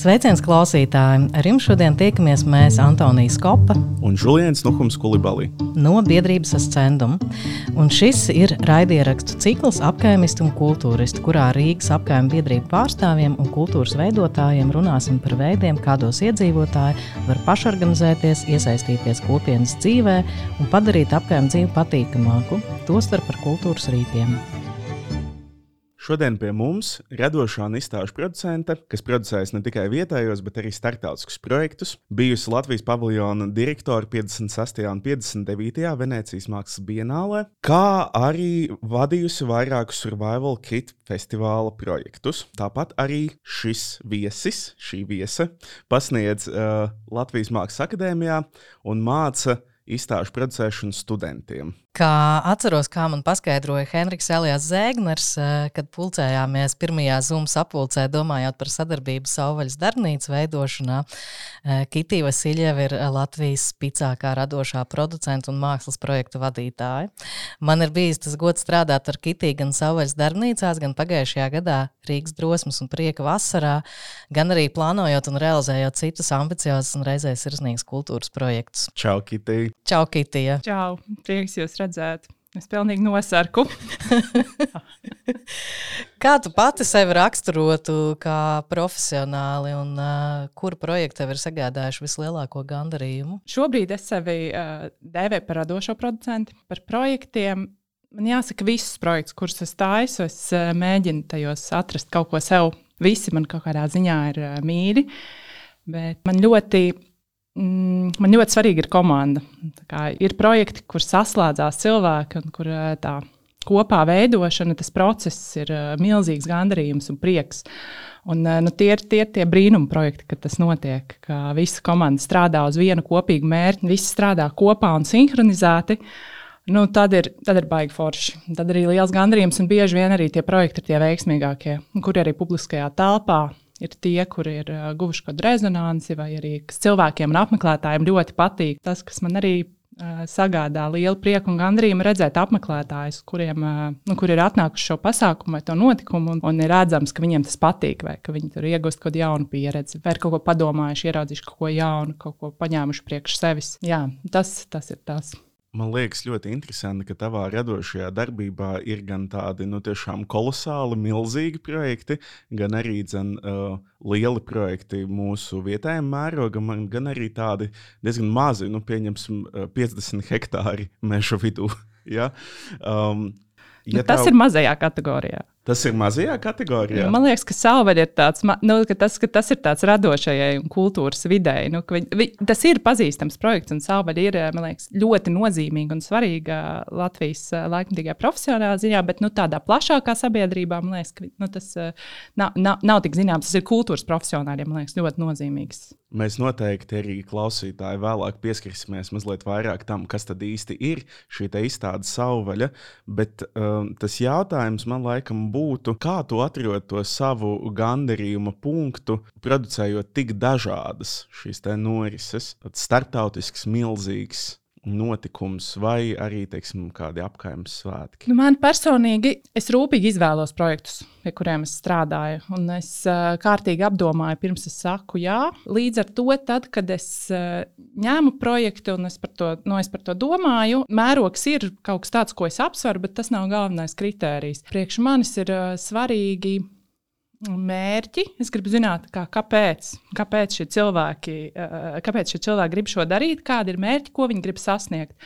Sveiciens klausītājiem! Ar jums šodien tiekamies mēs, Antonijs Kopa un Julians Nuhums Kulibalī no biedrības Ascendum. Un šis ir raidierakstu cikls apkaimisti un kultūristi, kurā Rīgas apkaimē biedrību pārstāvjiem un kultūras veidotājiem runāsim par veidiem, kādos iedzīvotāji var pašorganizēties, iesaistīties kopienas dzīvē un padarīt apkaimē dzīvi patīkamāku, tostarp par kultūras rītiem. Šodien pie mums radošā un izstāžu producente, kas producējas ne tikai vietējos, bet arī starptautiskus projektus, bijusi Latvijas paviljona direktore 56. un 59. Venecijas mākslas bienālē, kā arī vadījusi vairākus survival kit festivāla projektus. Tāpat arī šis viesis, šī viese, pasniedz uh, Latvijas Mākslas akadēmijā un māca izstāžu producēšanu studentiem. Kā atceros, kā man paskaidroja Henriks Elijas Zēgners, eh, kad pulcējāmies pirmajā Zoom sapulcē, domājot par sadarbību Sauvaļas darbnīcas veidošanā. Eh, Kitī Vasiljeva ir Latvijas spicākā radošā producenta un mākslas projektu vadītāja. Man ir bijis tas gods strādāt ar Kitī gan Sauvaļas darbnīcās, gan pagājušajā gadā Rīgas drosmes un prieka vasarā, gan arī plānojot un realizējot citus ambiciozus un reizē sirsnīgus kultūras projektus. Čau, Kitī! Čau, Kitī! Čau! Prieks jūs redzēt. Es pilnīgi nosarku. kā tu pati sevi raksturotu kā profesionāli un uh, kuru projektu tev ir sagādājuši vislielāko gandarījumu? Šobrīd es sevi uh, dēvēju par radošo producentu, par projektiem. Man jāsaka, visus projektus, kurus es taisu, es uh, mēģinu tajos atrast kaut ko sev. Visi man kaut kādā ziņā ir uh, mīļi, bet man ļoti man ļoti svarīga ir komanda. Ir projekti, kur saslēdzās cilvēki un kur tā kopā veidošana, tas process ir milzīgs gandarījums un prieks. Un, nu, tie ir tie, tie brīnumi projekti, kad tas notiek, ka visa komanda strādā uz vienu kopīgu mērķi, visi strādā kopā un sinhronizēti. Nu, tad, ir, tad ir baigi forši. Tad arī liels gandarījums, un bieži vien arī tie projekti ir tie veiksmīgākie, kuri arī publiskajā telpā ir tie, kuri ir uh, guvuši kādu rezonanci, vai arī cilvēkiem un apmeklētājiem ļoti patīk. Tas, kas man arī uh, sagādā lielu prieku un gandrību redzēt apmeklētājus, kuriem uh, nu, kur ir atnākuši šo pasākumu vai to notikumu, un, un ir redzams, ka viņiem tas patīk, vai ka viņi tur iegūst kādu jaunu pieredzi, vai kaut ko padomājuši, ieraudzījuši kaut ko jaunu, kaut ko paņēmuši priekš sevis. Jā, tas, tas ir tas. Man liekas, ļoti interesanti, ka tavā radošajā darbībā ir gan tādi nu, kolosāli, milzīgi projekti, gan arī dzen, uh, lieli projekti mūsu vietējiem mērogam, gan arī tādi diezgan mazi, nu, pieņemsim, 50 hektāri meža vidū. ja? um, ja nu, tas tev... ir mazajā kategorijā. Tas ir mazajā kategorijā. Man liekas, ka Salvaļa ir tāds, nu, ka tas, ka tas ir tāds radošajai un kultūras videi. Nu, vi, vi, tas ir pazīstams projekts, un Salvaļa ir liekas, ļoti nozīmīga un svarīga Latvijas laikmatīgajā profesionālā ziņā, bet nu, tādā plašākā sabiedrībā man liekas, ka nu, tas nav, nav, nav tik zināms. Tas ir kultūras profesionāļiem, man liekas, ļoti nozīmīgs. Mēs noteikti arī klausītāji vēlāk pieskarsimies mazliet vairāk tam, kas tad īsti ir šī izstāde savvaļa. Bet um, tas jautājums man laikam būtu, kā tu atrod to savu gandarījuma punktu, producējot tik dažādas šīs norises, tāds starptautisks, milzīgs notikums, vai arī teiksim, kādi apgājuma svētki? Nu, man personīgi, es rūpīgi izvēlos projektus, pie kuriem es strādāju. Un es uh, kārtīgi apdomāju, pirms es saku jā. Līdz ar to, tad, kad es uh, ņēmu projektu un es par, to, nu, es par to domāju, mērogs ir kaut kas tāds, ko es apsveru, bet tas nav galvenais kritērijs. Priekš manis ir uh, svarīgi mērķi. Es gribu zināt, kā, kāpēc, kāpēc, šie cilvēki, eh, kāpēc šie cilvēki grib šo darīt, kādi ir mērķi, ko viņi grib sasniegt.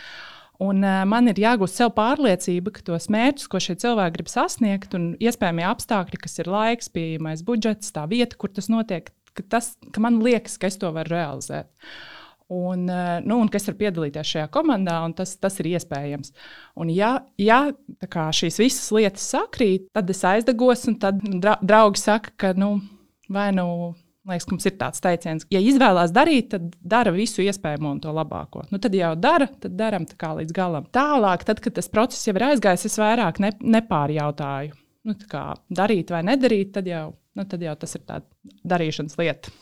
Un, uh, man ir jāgūst sev pārliecība, ka tos mērķus, ko šie cilvēki grib sasniegt, un iespējamie apstākļi, kas ir laiks, pieejamais budžets, tā vieta, kur tas notiek, ka, tas, ka man liekas, ka es to varu realizēt. Uh, un, eh, nu, un kas var piedalīties šajā komandā, un tas, tas ir iespējams. Un, ja ja šīs visas lietas sakrīt, tad es aizdegos, un tad draugi saka, ka nu, vai nu. Liekas, ka mums ir tāds teiciens, ja izvēlās darīt, tad dara visu iespējamo un to labāko. Nu, tad jau dara, tad darām tā kā līdz galam. Tālāk, tad, kad tas process jau ir aizgājis, es vairāk ne, nepārjautāju. Nu, kā, darīt vai nedarīt, tad jau, nu, tad jau tas ir tāds darīšanas lieta.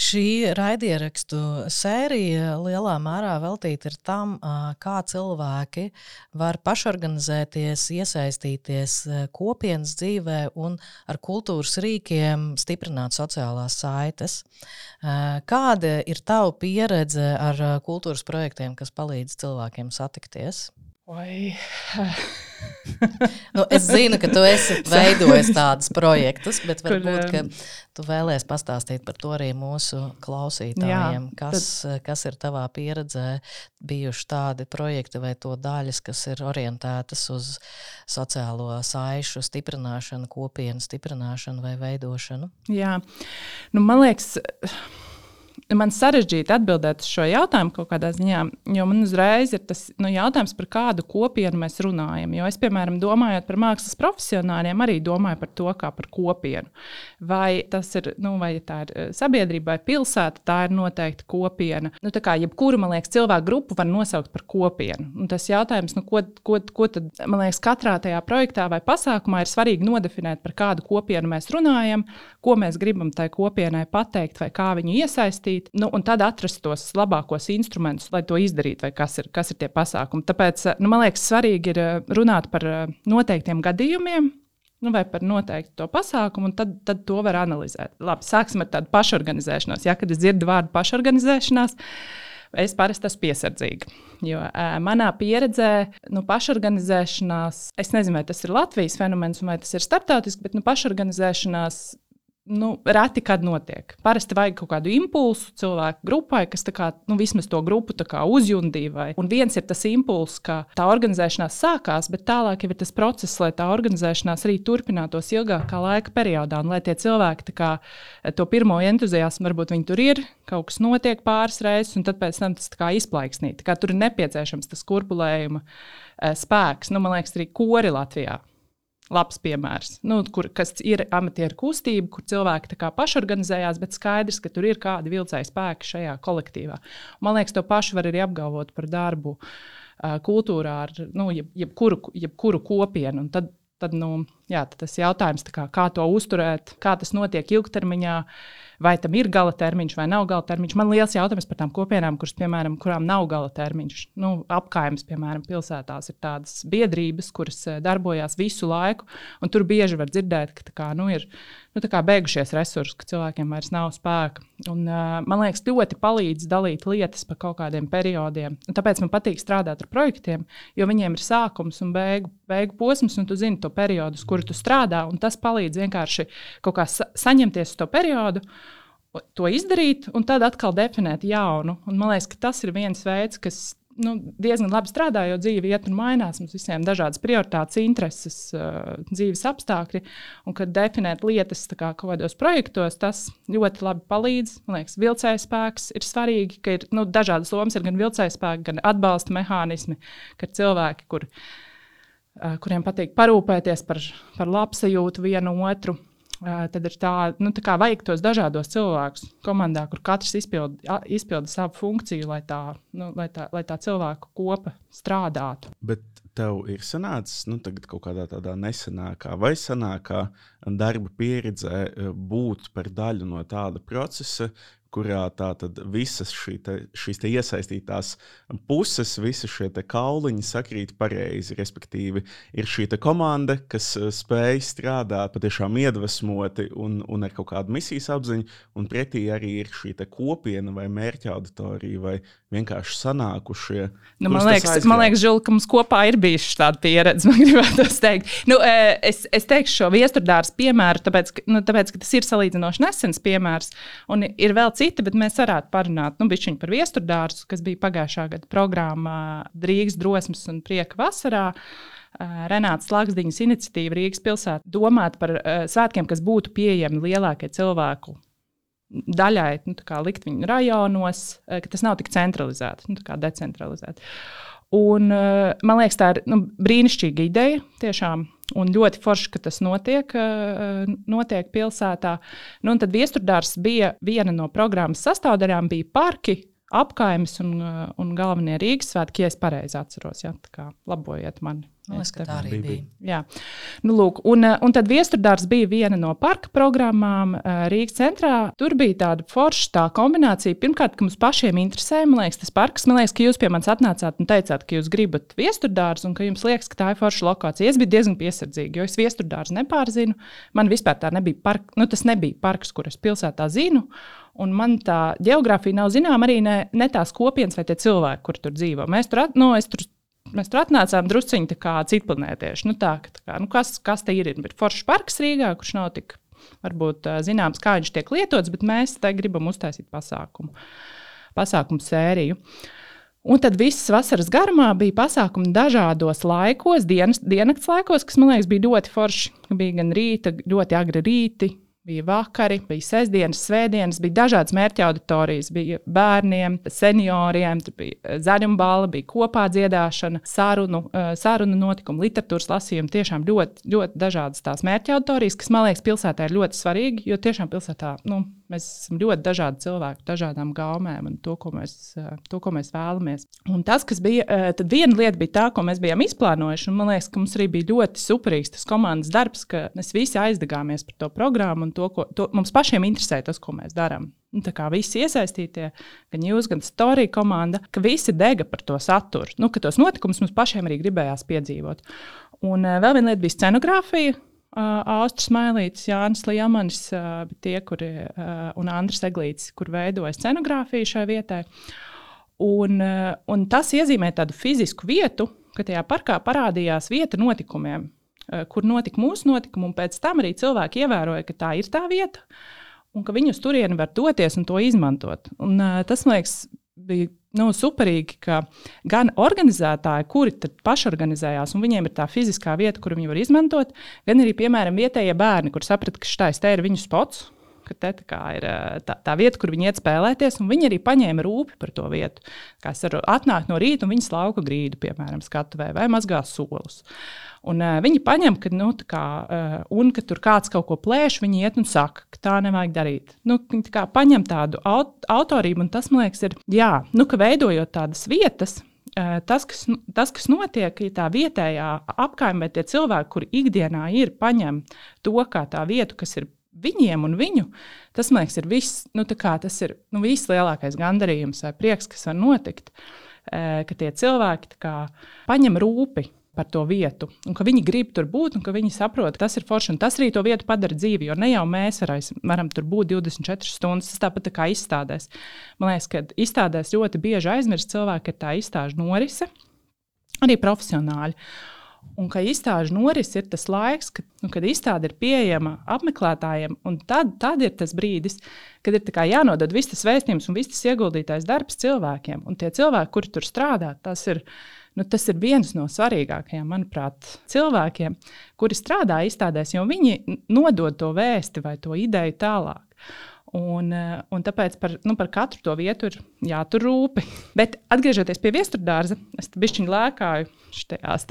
Šī raidierakstu sērija lielā mērā veltīta tam, kā cilvēki var pašorganizēties, iesaistīties kopienas dzīvē un ar kultūras rīkiem stiprināt sociālās saites. Kāda ir tava pieredze ar kultūras projektiem, kas palīdz cilvēkiem satikties? Vai... nu, es zinu, ka tu esi veidojis tādus projektus, bet varbūt um, tu vēlēsies pastāstīt par to arī mūsu klausītājiem. Jā, kas, tad... kas ir tavā pieredzē bijuši tādi projekti vai to daļas, kas ir orientētas uz sociālo saišu stiprināšanu, kopienu stiprināšanu vai veidošanu? Jā, nu, man liekas man sarežģīti atbildēt uz šo jautājumu kaut kādā ziņā, jo man uzreiz ir tas nu, jautājums, par kādu kopienu mēs runājam. Jo es, piemēram, domājot par mākslas profesionāļiem, arī domāju par to kā par kopienu. Vai tas ir, nu, vai tā ir eh, sabiedrība vai pilsēta, tā ir noteikti kopiena. Nu, tā kā jebkuru, man liekas, cilvēku grupu var nosaukt par kopienu. Un tas jautājums, nu, ko, ko, ko tad, man liekas, katrā tajā projektā vai pasākumā ir svarīgi nodefinēt, par kādu kopienu mēs runājam, ko mēs gribam tai kopienai pateikt vai kā viņu iesaistīt darīt, nu, un tad atrast tos labākos instrumentus, lai to izdarītu, vai kas ir, kas ir tie pasākumi. Tāpēc nu, man liekas, svarīgi ir eh, runāt par eh, noteiktiem gadījumiem. Nu, vai par noteiktu to pasākumu, un tad, tad to var analizēt. Labi, sāksim ar tādu pašorganizēšanos. Ja, kad es dzirdu vārdu pašorganizēšanās, es parasti esmu piesardzīga. Jo uh, manā pieredzē, nu, pašorganizēšanās, es nezinu, vai tas ir Latvijas fenomens vai tas ir starptautisks, bet nu, pašorganizēšanās nu, reti kad notiek. Parasti vajag kaut kādu impulsu cilvēku grupai, kas kā, nu, vismaz to grupu uzjundīja. Un viens ir tas impulss, ka tā organizēšanās sākās, bet tālāk ir tas process, lai tā organizēšanās arī turpinātos ilgākā laika periodā. Un lai tie cilvēki kā, to pirmo entuziasmu, varbūt viņi tur ir, kaut kas notiek pāris reizes, un tad pēc tam tas izplaiksnīt. Tur ir nepieciešams tas kurpulējuma eh, spēks. Nu, man liekas, arī kori Latvijā labs piemērs, nu, kur, kas ir amatieru kustība, kur cilvēki pašorganizējās, bet skaidrs, ka tur ir kādi vilcēji spēki šajā kolektīvā. Man liekas, to pašu var arī apgalvot par darbu kultūrā ar nu, jeb, jebkuru, jebkuru kopienu. Un tad, tad, nu, jā, tad tas jautājums, kā, kā to uzturēt, kā tas notiek ilgtermiņā. Uh, vai tam ir gala termiņš vai nav gala termiņš. Man liels jautājums par tām kopienām, kuras, piemēram, kurām nav gala termiņš. Nu, apkaimes, piemēram, pilsētās ir tādas biedrības, kuras eh, darbojās visu laiku, un tur bieži var dzirdēt, ka kā, nu, ir nu, beigušies resursi, ka cilvēkiem vairs nav spēka. Un, uh, man liekas, ļoti palīdz dalīt lietas pa kaut kādiem periodiem. Un tāpēc man patīk strādāt ar projektiem, jo viņiem ir sākums un beigu, beigu posms, un tu zini to periodu, uz kuru tu strādā. Tas palīdz vienkārši kaut kā sa saņemties uz to periodu. To izdarīt, un tad atkal definēt jaunu. Un man liekas, ka tas ir viens veids, kas nu, diezgan labi strādā, jo dzīve iet un mainās. Mums visiem ir dažādas prioritātes, intereses, uh, dzīves apstākļi. Un, kad definēt lietas kā kaut kādos projektos, tas ļoti labi palīdz. Man liekas, vilcējas spēks ir svarīgi, ka ir nu, dažādas lomas, ir gan vilcējas spēks, gan atbalsta mehānismi, ka ir cilvēki, kur, uh, kuriem patīk parūpēties par, par labsajūtu vienu otru tad ir tā, nu, tā kā vajag tos dažādos cilvēkus komandā, kur katrs izpilda, izpilda savu funkciju, lai tā, nu, lai, tā, lai tā cilvēku kopa strādātu. Bet tev ir sanācis nu, kaut kādā tādā nesenākā vai senākā darba pieredzē būt par daļu no tāda procesa, kurā tātad visas šī te, šīs te iesaistītās puses, visi šie kauliņi sakrīt pareizi. Respektīvi, ir šī komanda, kas eh, spēj strādāt patiešām iedvesmoti un, un ar kaut kādu misijas apziņu, un pretī arī ir šī kopiena vai mērķa auditorija vai vienkārši sanākušie. Nu, man, liekas, man liekas, Žul, ka mums kopā ir bijusi tāda pieredze. Man gribētu teikt, nu, eh, es, es teikšu šo viesturdārs piemēru, tāpēc, nu, tāpēc, ka tas ir salīdzinoši nesens piemērs, un ir vēl citi, bet mēs varētu parunāt nu, par viesturdārstu, kas bija pagājušā gada programmā Rīgas drosmes un prieka vasarā. Renāts Laksdiņas iniciatīva Rīgas pilsētā domāt par uh, svētkiem, kas būtu pieejami lielākajai cilvēku daļai, nu, likt viņu rajonos, ka tas nav tik centralizēts, nu, decentralizēts. Un, man liekas, tā ir nu, brīnišķīga ideja. Tiešām Un ļoti forši, ka tas notiek, eh, notiek pilsētā. Nu, tad viesturdārs bija viena no programmas sastāvdaļām, bija parki, apkaimes un, eh, un galvenie Rīgas svētki, ja es pareizi atceros. Ja, labojiet mani. Man liekas, ka tā arī bija. Jā, nu, lūk, un, un tad viesturdārs bija viena no parka programmām Rīgas centrā. Tur bija tāda forša tā kombinācija. Pirmkārt, ka mums pašiem interesē, man liekas, tas parks. Man liekas, ka jūs pie manis atnācāt un teicāt, ka jūs gribat viesturdārs un ka jums liekas, ka tā ir forša lokācija. Es biju diezgan piesardzīga, jo es viesturdārs nepārzinu. Man vispār tā nebija parks, nu, tas nebija parks, kur es pilsētā zinu. Un man tā geogrāfija nav zināma arī ne, ne tās kopienas vai tie cilvēki, kur tur dzīvo. Mēs tur, nu, tur Mēs tur atnācām drusciņi kā citplanētieši. Nu, tā, tā kā, nu, kas, kas te ir? Ir foršs parks Rīgā, kurš nav tik varbūt zināms, kā viņš tiek lietots, bet mēs te gribam uztaisīt pasākumu, pasākumu sēriju. Un tad visas vasaras garumā bija pasākumi dažādos laikos, dienas, diennakts laikos, kas man liekas bija ļoti forši. Bija gan rīta, ļoti agri rīti, Bija vakari, bija sestdienas, svētdienas, bija dažādas mērķa auditorijas. Bija bērniem, senioriem, bija zaļumbāla, bija kopā dziedāšana, sarunu, eh, sarunu notikumi, literatūras lasījumi. Tiešām ļoti, ļoti dažādas tās mērķa auditorijas, kas man liekas pilsētā ir ļoti svarīgi, jo tiešām pilsētā nu, mēs esam ļoti dažādi cilvēki, dažādām gaumēm un to, ko mēs, to, ko mēs vēlamies. Un tas, kas bija, tad viena lieta bija tā, ko mēs bijām izplānojuši, un man liekas, ka mums arī bija ļoti superīgs tas komandas darbs, ka mēs visi aizdegāmies par to programmu un to, ko to, mums pašiem interesē tas, ko mēs darām. Nu, tā kā visi iesaistītie, gan jūs, gan Storija komanda, ka visi dega par to saturu. Nu, ka tos notikumus mums pašiem arī gribējās piedzīvot. Un vēl viena lieta bija scenogrāfija. Austris Mailītis, Jānis Liemanis, tie, kuri, un Andris Eglītis, kur veidoja scenogrāfiju šai vietai. Un, un tas iezīmē tādu fizisku vietu, ka tajā parkā parādījās vieta notikumiem. Kur notika mūsu notikumi, un pēc tam arī cilvēki ievēroja, ka tā ir tā vieta, un ka viņi uz turieni var doties un to izmantot. Un, tas, man liekas, bija nu, superīgi, ka gan organizētāji, kuri pašorganizējās, un viņiem ir tā fiziskā vieta, kur viņi var izmantot, gan arī, piemēram, vietējie bērni, kur saprata, ka šis te ir viņu spots ka te tā ir tā, tā vieta, kur viņi iet spēlēties, un viņi arī paņēma rūpi par to vietu. Kā es varu atnākt no rīta un viņas lauka grīdu, piemēram, skatuvē vai mazgā solus. Un, uh, viņi paņem, ka, nu, kā, uh, un, ka tur kāds kaut ko plēš, viņi iet un saka, ka tā nevajag darīt. Nu, viņi tā paņem tādu aut autorību, un tas, man liekas, ir jā, nu, ka veidojot tādas vietas, tas kas, tas, kas notiek, ir tā vietējā apkaimē, tie cilvēki, kuri ikdienā ir, paņem to kā tā vietu, kas ir viņiem un viņu, tas, man liekas, ir viss, nu, tas ir nu, vislielākais gandarījums vai prieks, kas var notikt. Ka tie cilvēki kā, paņem rūpi par to vietu, un ka viņi grib tur būt, un ka viņi saprot, ka tas ir forši. Tas arī to vietu padara dzīvi, jo ne jau mēs varam tur būt 24 stundas. Tas tāpat tā kā izstādēs. Man liekas, ka izstādēs ļoti bieži aizmirst cilvēki, ka tā izstāžu norise arī profesionāli. Un ka izstāžu noris ir tas laiks, kad, nu, kad izstāde ir pieejama apmeklētājiem, un tad, tad ir tas brīdis, kad ir jānodod viss tas vēstījums un viss tas ieguldītais darbs cilvēkiem. Un tie cilvēki, kuri tur strādā, tas ir, nu, tas ir viens no svarīgākajiem, manuprāt, cilvēkiem, kuri strādā izstādēs, jo viņi nodod to vēsti vai to ideju tālāk. Un, un tāpēc par, nu, par katru to vietu ir jātur rūpi. Bet atgriežoties pie viesturdārza, es bišķiņu lēkāju šajās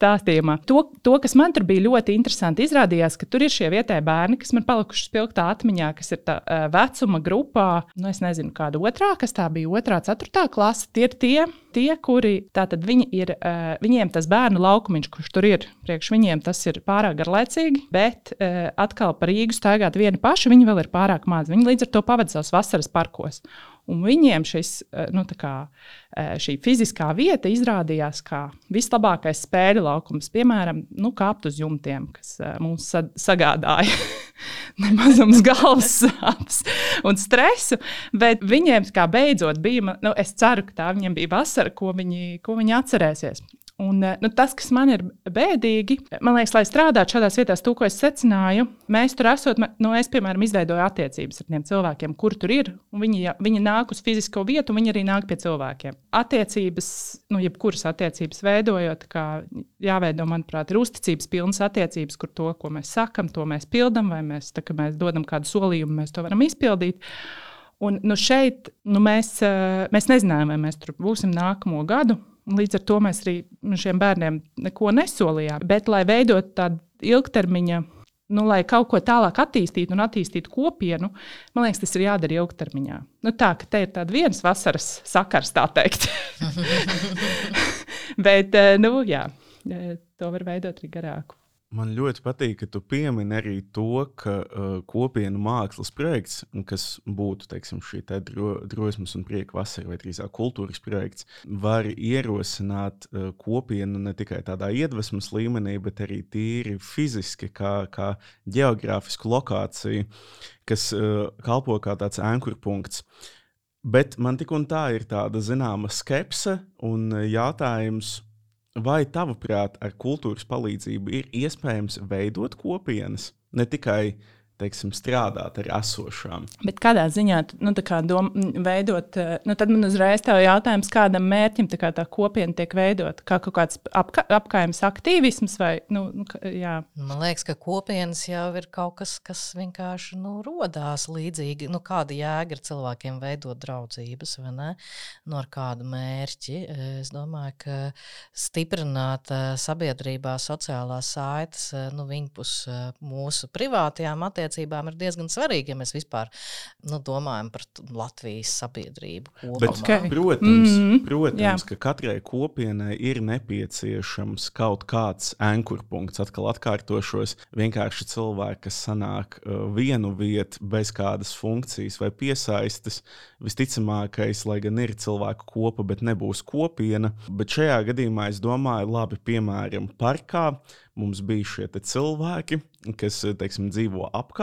stāstījumā. To, to, kas man tur bija ļoti interesanti, izrādījās, ka tur ir šie vietējie bērni, kas man palikuši spilgtā atmiņā, kas ir tā uh, vecuma grupā, nu, es nezinu, kāda otrā, kas tā bija otrā, ceturtā klase. Tie ir tie, tie kuri tātad viņi ir, uh, viņiem tas bērnu laukumiņš, kurš tur ir, priekš viņiem tas ir pārāk garlaicīgi, bet uh, atkal par Rīgu staigāt vieni paši, viņi vēl ir pārāk mazi. Viņi līdz ar to pavadīja savus vasaras parkos. Un viņiem šis, nu, kā, šī fiziskā vieta izrādījās kā vislabākais spēļu laukums, piemēram, nu, kāpt uz jumtiem, kas mums sagādāja nemazums galvas sāpes un stresu. Bet viņiem, kā beidzot, bija, nu, es ceru, ka tā viņiem bija vasara, ko viņi, ko viņi atcerēsies. Un, eh, nu, tas, kas man ir bēdīgi, man liekas, lai strādātu šādās vietās, to, ko es secināju, mēs tur esot, nu, es, piemēram, izveidoju attiecības ar tiem cilvēkiem, kur tur ir. Viņi, viņi nāk uz fizisko vietu, viņi arī nāk pie cilvēkiem. Attiecības, nu, jebkuras attiecības veidojot, kā jāveido, manuprāt, ir uzticības pilnas attiecības, kur to, ko mēs sakam, to mēs pildām, vai mēs, tā, mēs dodam kādu solījumu, mēs to varam izpildīt. Un, nu, šeit nu, mēs, eh, mēs nezinājām, vai mēs tur būsim nākamo gadu. Līdz ar to mēs arī šiem bērniem neko nesolījām. Bet, lai veidot tādu ilgtermiņa, nu, lai kaut ko tālāk attīstītu un attīstītu kopienu, man liekas, tas ir jādara ilgtermiņā. Nu, tā ka te ir tāds viens vasaras sakars, tā teikt. Bet, nu, jā, to var veidot arī garāku. Man ļoti patīk, ka tu piemini arī to, ka uh, kopienu mākslas projekts, kas būtu teiksim, šī te dro, drosmes un prieka vasara, vai drīzāk kultūras projekts, var ierosināt uh, kopienu ne tikai tādā iedvesmas līmenī, bet arī tīri fiziski, kā, kā geogrāfisku lokāciju, kas uh, kalpo kā tāds ankurpunkts. Bet man tik un tā ir tāda zināma skepse un jautājums Vai tavuprāt, ar kultūras palīdzību ir iespējams veidot kopienas, ne tikai teiksim, strādāt ar esošām. Bet kādā ziņā nu, kā dom, veidot, eh, nu, tad man uzreiz tā jautājums, kādam mērķim tā, kā tā kopiena tiek veidota? Kā kaut kāds apka, apkaimes aktīvisms vai, nu, nu, jā. Man liekas, ka kopienas jau ir kaut kas, kas vienkārši nu, rodās līdzīgi. Nu, kāda jēga ir cilvēkiem veidot draudzības vai ne? Nu, ar kādu mērķi? Es domāju, ka stiprināt eh, sabiedrībā sociālās saites, eh, nu, viņpus mūsu privātajām attiecībām attiecībām ir diezgan svarīgi, ja mēs vispār nu, domājam par Latvijas sabiedrību. Bet, okay. Protams, mm -hmm. protams Jā. ka katrai kopienai ir nepieciešams kaut kāds ankurpunkts. Atkal atkārtošos, vienkārši cilvēki, kas sanāk uh, vienu vietu bez kādas funkcijas vai piesaistes, visticamākais, lai gan ir cilvēku kopa, bet nebūs kopiena. Bet šajā gadījumā es domāju, labi, piemēram, parkā mums bija šie cilvēki, kas teiksim, dzīvo apkārt.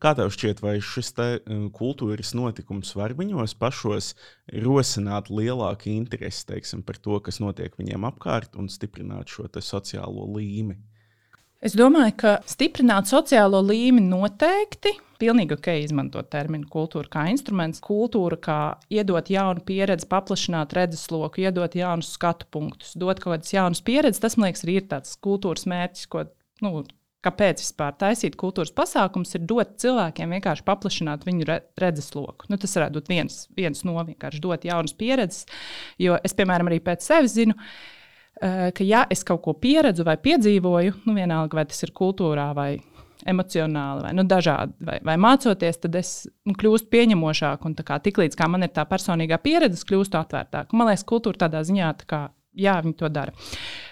Kā tev šķiet, vai šis te, um, kultūras notikums var viņos pašos rosināt lielāku interesi teiksim, par to, kas notiek viņiem apkārt, un stiprināt šo sociālo līmeni? Es domāju, ka stiprināt sociālo līmeni noteikti. Pilnīgi ok, izmantot terminu kultūra kā instruments, kultūra kā iedot jaunu pieredzi, paplašināt redzesloku, iedot jaunus skatu punktus, dot kaut kādas jaunas pieredzes. Tas, man liekas, ir tāds kultūras mērķis, ko, nu, kāpēc vispār taisīt kultūras pasākums, ir dot cilvēkiem vienkārši paplašināt viņu redzesloku. Nu, tas varētu būt viens, viens no vienkārši dot jaunas pieredzes, jo es, piemēram, arī pēc sevis zinu, ka Eh, ka, ja es kaut ko pieredzu vai piedzīvoju, nu, vienalga, vai tas ir kultūrā vai emocionāli, vai nu, dažādi, vai, vai mācoties, tad es nu, kļūstu pieņemošāk. Un kā, tiklīdz kā man ir tā personīgā pieredze, kļūstu atvērtāk. Man liekas, kultūra tādā ziņā tā kā jā, viņi to dara.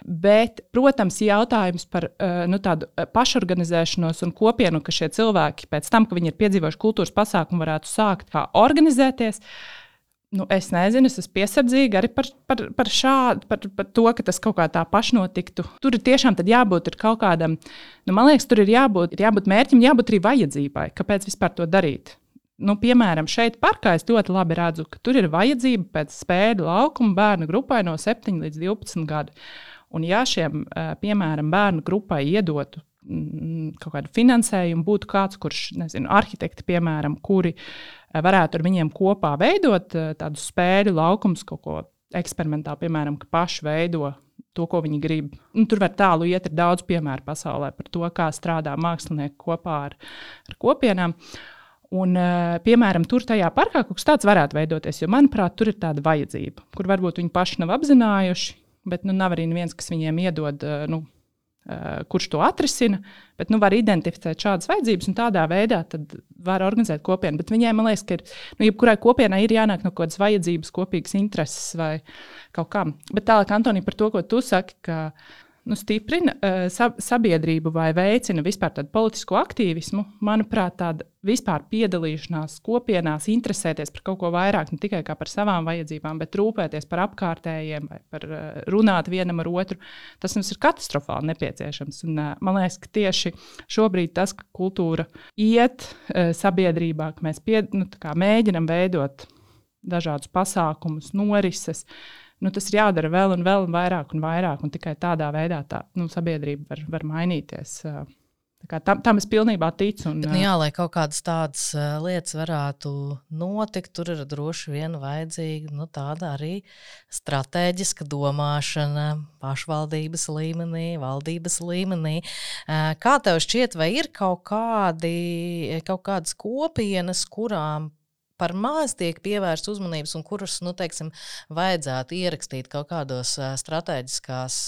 Bet, protams, jautājums par uh, nu, tādu eh, pašorganizēšanos un kopienu, ka šie cilvēki pēc tam, ka viņi ir piedzīvojuši kultūras pasākumu, varētu sākt organizēties. Uh, Nu, es nezinu, es esmu piesardzīga arī par, par, par šādu, par, par to, ka tas kaut kā tā pašnotiktu. Tur ir tiešām jābūt ir kaut kādam, nu, man liekas, tur ir jābūt, ir jābūt mērķim, jābūt arī vajadzībai, kāpēc vispār to darīt. Nu, piemēram, šeit parkā es ļoti labi redzu, ka tur ir vajadzība pēc spēļu laukuma bērnu grupai no 7 līdz 12 gadu. Un, ja šiem, piemēram, bērnu grupai iedotu mm, kaut kādu finansējumu, būtu kāds, kurš, nezinu, arhitekti, piemēram, kuri uh, varētu ar viņiem kopā veidot eh, tādus spēļu laukumus, kaut ko eksperimentāli, piemēram, ka paši veido to, ko viņi grib. Nu, tur var tālu iet, ir daudz piemēru pasaulē par to, kā strādā mākslinieki kopā ar, ar kopienām. Un, eh, piemēram, tur tajā parkā kaut kas tāds varētu veidoties, jo, manuprāt, tur ir tāda vajadzība, kur varbūt viņi paši nav apzinājuši, bet nu, nav arī viens, kas viņiem iedod eh, nu, Eh, kurš to atrisina. Bet nu, var identificēt šādas vajadzības un tādā veidā var organizēt kopienu. Bet viņai, man liekas, ka ir, nu, jebkurai kopienai ir jānāk no kaut kādas vajadzības, kopīgas intereses vai kaut kam. Bet tālāk, Antoni, par to, ko tu saki, ka nu, stiprina uh, sabiedrību vai veicina vispār tādu politisku aktīvismu, manuprāt, tāda vispār piedalīšanās kopienās, interesēties par kaut ko vairāk, ne tikai par savām vajadzībām, bet rūpēties par apkārtējiem vai par uh, runāt vienam ar otru, tas mums ir katastrofāli nepieciešams. Un, uh, man liekas, ka tieši šobrīd tas, ka kultūra iet uh, sabiedrībā, ka mēs pie, nu, mēģinam veidot dažādus pasākumus, norises. Uh, nu, tas ir jādara vēl un vēl un vairāk un vairāk. Un tikai tādā veidā tā nu, sabiedrība var, var mainīties. Tam, tam es pilnībā ticu. Un, Bet, nu jā, lai kaut kādas tādas lietas varētu notikt, tur ir droši vien vajadzīga nu, tāda arī strateģiska domāšana pašvaldības līmenī, valdības līmenī. Kā tev šķiet, vai ir kaut, kādi, kaut kādas kopienas, kurām par maz tiek pievērsta uzmanības un kurus, nu, teiksim, vajadzētu ierakstīt kaut kādos strateģiskās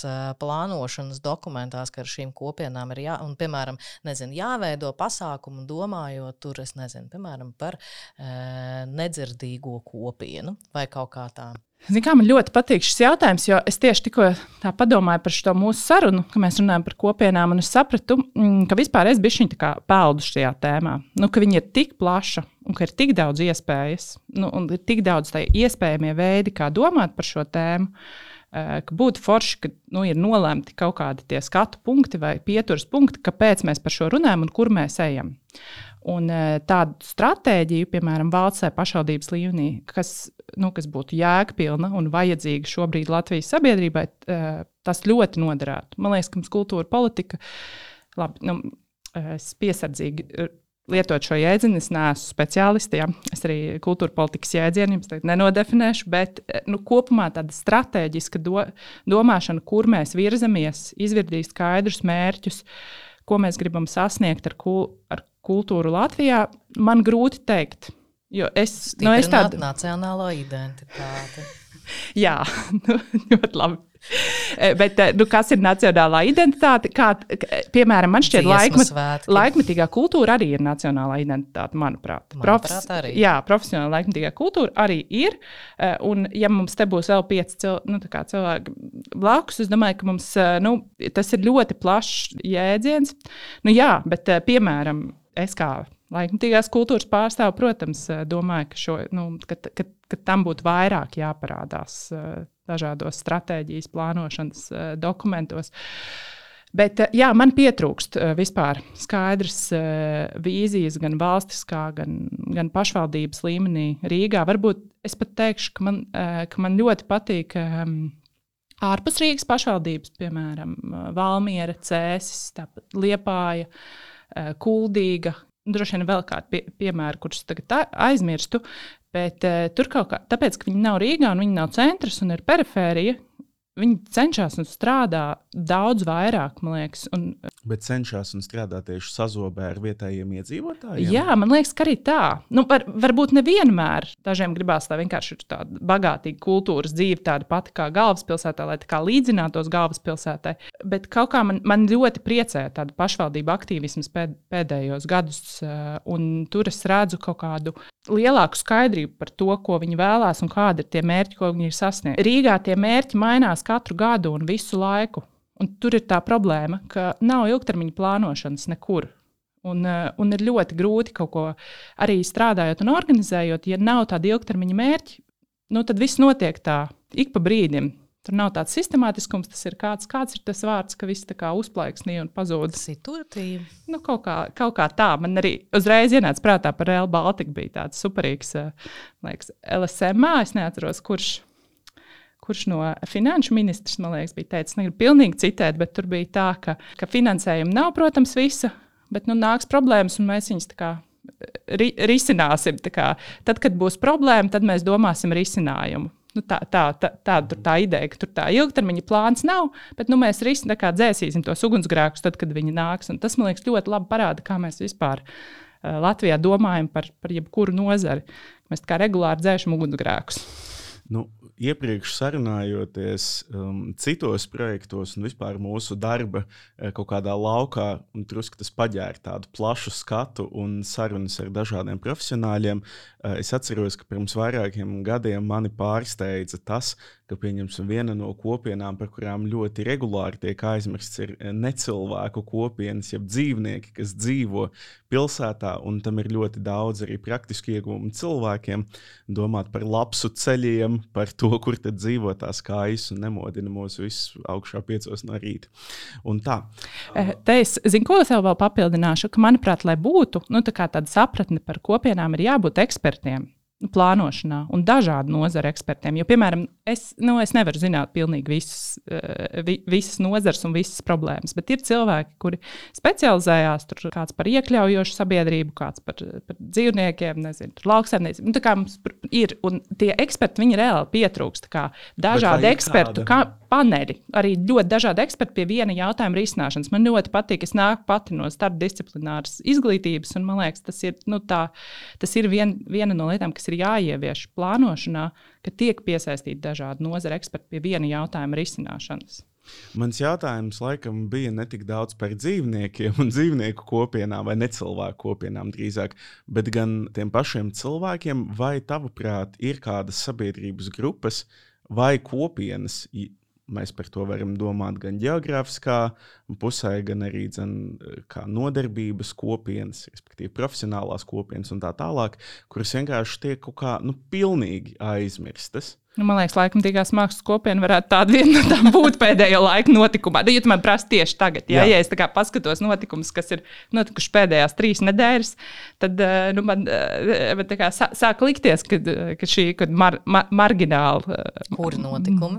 plānošanas dokumentās, ka ar šīm kopienām ir jā, un, piemēram, nezinu, jāveido pasākumu, domājot tur, es nezinu, piemēram, par uh, nedzirdīgo kopienu vai kaut kā tādu. Zin, kā, man ļoti patīk šis jautājums, jo es tieši tikko padomāju par šo mūsu sarunu, kad mēs runājam par kopienām, un es sapratu, mm, ka vispār es biju viņa peldu šajā tēmā. Nu, ka viņa ir tik plaša un ka ir tik daudz iespējas, nu, un ir tik daudz iespējamie veidi, kā domāt par šo tēmu. Eh, ka būtu forši, ka nu, ir nolemti kaut kādi skatu punkti vai pieturas punkti, kāpēc mēs par šo runājam un kur mēs ejam. Un e, tādu stratēģiju, piemēram, valsts vai pašvaldības līmenī, kas, nu, kas būtu jēgpilna un vajadzīga šobrīd Latvijas sabiedrībai, e, tas ļoti noderētu. Man liekas, ka mums kultūra politika, labi, nu, e, es piesardzīgi lietot šo jēdzienu. Es neesmu speciālists, ja es arī kultūra politikas jēdzienu jums nenodefinēšu, bet nu, kopumā tāda strateģiska do, domāšana, kur mēs virzamies, izvirdīt skaidrus mērķus, ko mēs gribam sasniegt ar, ar kultūru Latvijā, man grūti pateikt. Jo es, nu, es tādu nacionālo identitāti. Jā, nu, ļoti labi. E, bet, e, nu, kas ir nacionālā identitāte? Kā, piemēram, man šķiet, laikmet, laikmetīgā kultūra arī ir nacionālā identitāte, manuprāt. manuprāt Profes, arī. Jā, profesionāla laikmetīgā kultūra arī ir. E, un, ja mums te būs vēl pieci cil, nu, cilvēki blakus, es domāju, ka mums, nu, tas ir ļoti plašs jēdziens. Nu, jā, bet, piemēram, es kā laikmatīgās kultūras pārstāvu, protams, eh, domāju, ka, šo, nu, ka, ka, ka tam būtu vairāk jāparādās eh, dažādos stratēģijas plānošanas eh, dokumentos. Bet jā, man pietrūkst vispār skaidrs vīzijas gan valstiskā, gan, gan pašvaldības līmenī Rīgā. Varbūt es pat teikšu, ka man, ka man ļoti patīk ehm, ārpus Rīgas pašvaldības, piemēram, Valmiera, Cēsis, Liepāja. Uh, kuldīga. Droši vien vēl kādu pie, piemēru, kurus tagad aizmirstu, bet uh, tur kaut kā, tāpēc, ka viņi nav Rīgā un viņi nav centrs un ir perifērija, Viņi cenšas un strādā daudz vairāk, man liekas. Un, Bet cenšas un strādā tieši sazobē ar vietējiem iedzīvotājiem. Jā, man liekas, ka arī tā. Nu, var, varbūt nevienmēr. Dažiem gribās, lai vienkārši ir tāda bagātīga kultūras dzīve, tāda pati kā galvaspilsētā, lai tā kā līdzinātos galvaspilsētai. Bet kaut kā man, man ļoti priecē tāda pašvaldība aktīvisms pēd, pēdējos gadus, eh, un tur es redzu kaut kādu lielāku skaidrību par to, ko viņi vēlās un kādi ir tie mērķi, ko viņi ir sasnieguši. Rīgā tie mērķi mainās katru gadu un visu laiku. Un tur ir tā problēma, ka nav ilgtermiņa plānošanas nekur. Un, eh, un ir ļoti grūti kaut ko arī strādājot un organizējot, ja nav tāda ilgtermiņa mērķa. Nu, tad viss notiek tā, ik pa brīdim. Tur nav tāds sistemātiskums, tas ir kāds, kāds ir tas vārds, ka viss tā kā uzplaiksnīja un pazuda. Situatīva. Nu, kaut, kā, kaut kā tā. Man arī uzreiz ienāca prātā par Real Baltica. Bija tāds superīgs, eh, liekas, LSMA. Es neatceros, kurš. Kurš no finanšu ministrs, man liekas, bija teicis, negribu pilnīgi citēt, bet tur bija tā, ka, ka finansējuma nav, protams, visa, bet nu, nāks problēmas, un mēs viņus tā kā ri, risināsim. Kā, tad, kad būs problēma, tad mēs domāsim risinājumu. Nu, tā, tā, tā, tā, tā ideja, ka tur tā ilgtermiņa plāns nav, bet nu, mēs risinām, kā dzēsīsim tos ugunsgrēkus, tad, kad viņi nāks. Un tas, man liekas, ļoti labi parāda, kā mēs vispār uh, Latvijā domājam par, par jebkuru nozari. Mēs kā regulāri dzēšam ugunsgrēkus. Nu, iepriekš sarunājoties um, citos projektos un vispār mūsu darba uh, kaut kādā laukā, un drusku tas paģēra tādu plašu skatu un sarunas ar dažādiem profesionāļiem, es atceros, ka pirms vairākiem gadiem mani pārsteidza tas, ka viena no kopienām, par kurām ļoti regulāri tiek aizmirsts, ir eh, necilvēku kopienas, jeb dzīvnieki, kas dzīvo pilsētā, un tam ir ļoti daudz arī praktiski ieguvumu cilvēkiem. Domāt par lapsu ceļiem, par to, kur tad dzīvo tās kājas un nemodina mūs visus augšā piecos no rīta. Un tā. Eh, te es zinu, ko es vēl papildināšu, ka manuprāt, lai būtu nu, tā tāda sapratne par kopienām, ir jābūt ekspertiem plānošanā un dažādu nozaru ekspertiem. Jo, piemēram, es, nu, es nevaru zināt pilnīgi visus, uh, vi, visas nozares un visas problēmas, bet ir cilvēki, kuri specializējās. Tur kāds par iekļaujošu sabiedrību, kāds par, par dzīvniekiem, nezinu, lauksaimniecību. Nu, tā kā mums ir, un tie eksperti, viņi reāli pietrūkst. Dažādi ekspertu kā, paneļi, arī ļoti dažādi eksperti pie viena jautājuma risināšanas. Man ļoti patīk, es nāku pati no starpdisciplināras izglītības, un man liekas, tas ir, nu, tā, tas ir vien, viena no lietām, kas ir jāievieš plānošanā, ka tiek piesaistīti dažādi nozara eksperti pie viena jautājuma risināšanas. Mans jautājums laikam bija ne tik daudz par dzīvniekiem un dzīvnieku kopienām, vai necilvēku kopienām drīzāk, bet gan tiem pašiem cilvēkiem, vai tavuprāt ir kādas sabiedrības grupas vai kopienas, Mēs par to varam domāt gan geogrāfiskā pusē, gan arī dzen, kā nodarbības kopienas, respektīvi profesionālās kopienas un tā tālāk, kuras vienkārši tiek kaut kā nu, pilnīgi aizmirstas. Nu, man liekas, laikmatīgās mākslas kopiena varētu tāda viena no tām būt pēdējo laiku notikumā. Nu, ja tu man prasa tieši tagad, jā, jā. ja es paskatos notikumus, kas ir notikuši pēdējās trīs nedēļas, tad eh, nu, man, eh, man kā, sāk likties, ka, ka šī kad mar, mar, margināla. Kuri notikumi?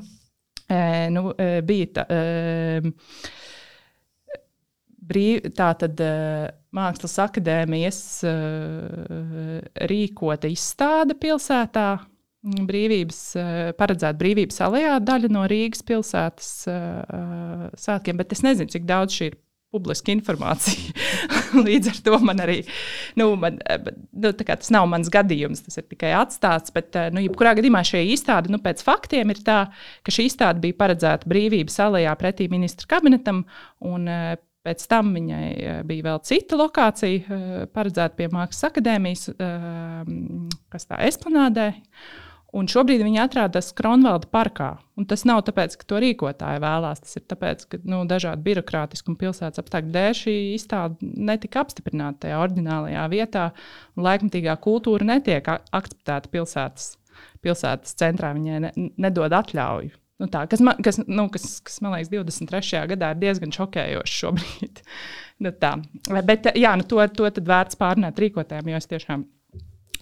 Nu, bija tā, brīv, tā tad Mākslas akadēmijas rīkota izstāde pilsētā. Brīvības, paredzēta brīvības alejā, daļa no Rīgas pilsētas svētkiem, bet es nezinu, cik daudz šī ir publiska informācija. Līdz ar to man arī, nu, man, nu, tas nav mans gadījums, tas ir tikai atstāts. Bet, eh, nu, jebkurā gadījumā šī izstāde, nu, pēc faktiem ir tā, ka šī izstāde bija paredzēta brīvības alejā pretī ministra kabinetam. Un, eh, Pēc tam viņai eh, bija vēl cita lokācija, paredzēta pie Mākslas akadēmijas, kas tā esplanādē. Un šobrīd viņi atrodas Kronvalda parkā. Un tas nav tāpēc, ka to rīkotāji vēlās. Tas ir tāpēc, ka nu, dažādu birokrātisku un pilsētas apstākļu dēļ šī izstāde netika apstiprināta tajā oriģinālajā vietā. Laikmatīgā kultūra netiek akceptēta pilsētas, pilsētas centrā. Viņai ne, nedod atļauju. Nu tā, kas, man, kas, nu, kas, kas man liekas, 23. gadā ir diezgan šokējoši šobrīd. nu tā. Bet jā, nu, to, to vērts pārnāt rīkotājiem, jo es tiešām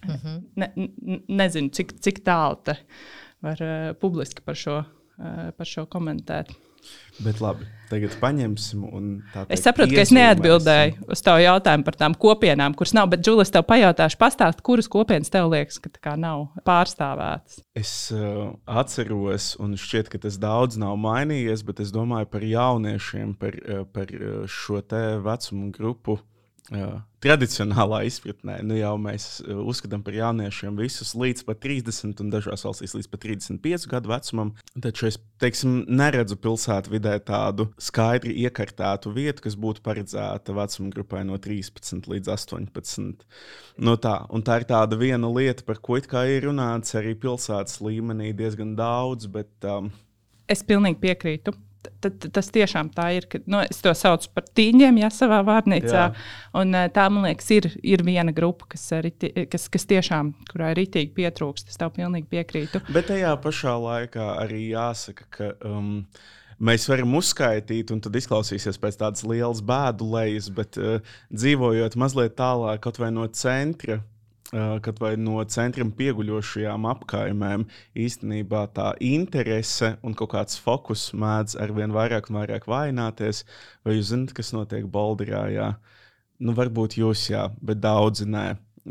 Mm -hmm. ne, nezinu, cik, cik tālu te var uh, publiski par šo, uh, par šo komentēt. Bet labi, tagad paņemsim. Teikt, es saprotu, ka es neatbildēju uz tavu jautājumu par tām kopienām, kuras nav. Bet, Džulis, tev pajautāšu, pastāst, kuras kopienas tev liekas, ka nav pārstāvētas? Es uh, atceros, un šķiet, ka tas daudz nav mainījies, bet es domāju par jauniešiem, par, par šo te vecumu grupu Jā. Tradicionālā izpratnē nu jau mēs uh, uzskatām par jauniešiem visus līdz pat 30, un dažās valstīs līdz pat 35 gadu vecumam. Taču es teiksim, neredzu pilsētvidē tādu skaidri iekartētu vietu, kas būtu paredzēta vecuma grupai no 13 līdz 18. No tā, tā ir tāda viena lieta, par ko ir runāts arī pilsētas līmenī diezgan daudz. Bet, um, es pilnīgi piekrītu tad, tas tiešām tā ir. Ka, nu, es to saucu par tīņiem, ja savā vārnīcā. Un, tā, man liekas, ir, ir viena grupa, kas, riti, kas, kas tiešām, kurai ritīgi pietrūkst. Es tev pilnīgi piekrītu. Bet tajā pašā laikā arī jāsaka, ka. Um, mēs varam uzskaitīt, un tad izklausīsies pēc tādas lielas bēdu lejas, bet uh, dzīvojot mazliet tālāk no centra, kad vai no centriem pieguļošajām apkaimēm īstenībā tā interese un kaut kāds fokus mēdz ar vien vairāk un vairāk vājināties. Vai jūs zināt, kas notiek Baldirā? Jā? Nu, varbūt jūs, jā, bet daudzi nē.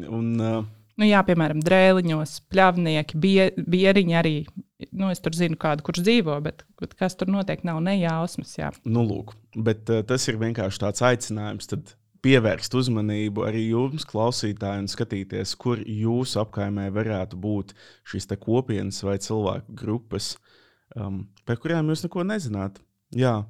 Un, uh, Nu, jā, piemēram, drēliņos, pļavnieki, bie, bieriņi arī. Nu, es tur zinu, kādu, kurš dzīvo, bet, bet kas tur notiek, nav nejausmas. Jā. Nu, lūk, bet uh, tas ir vienkārši tāds aicinājums. Tad pievērst uzmanību arī jums, klausītāji, un skatīties, kur jūsu apkaimē varētu būt šīs kopienas vai cilvēku grupas, um, par kurām jūs neko nezināt. Jā,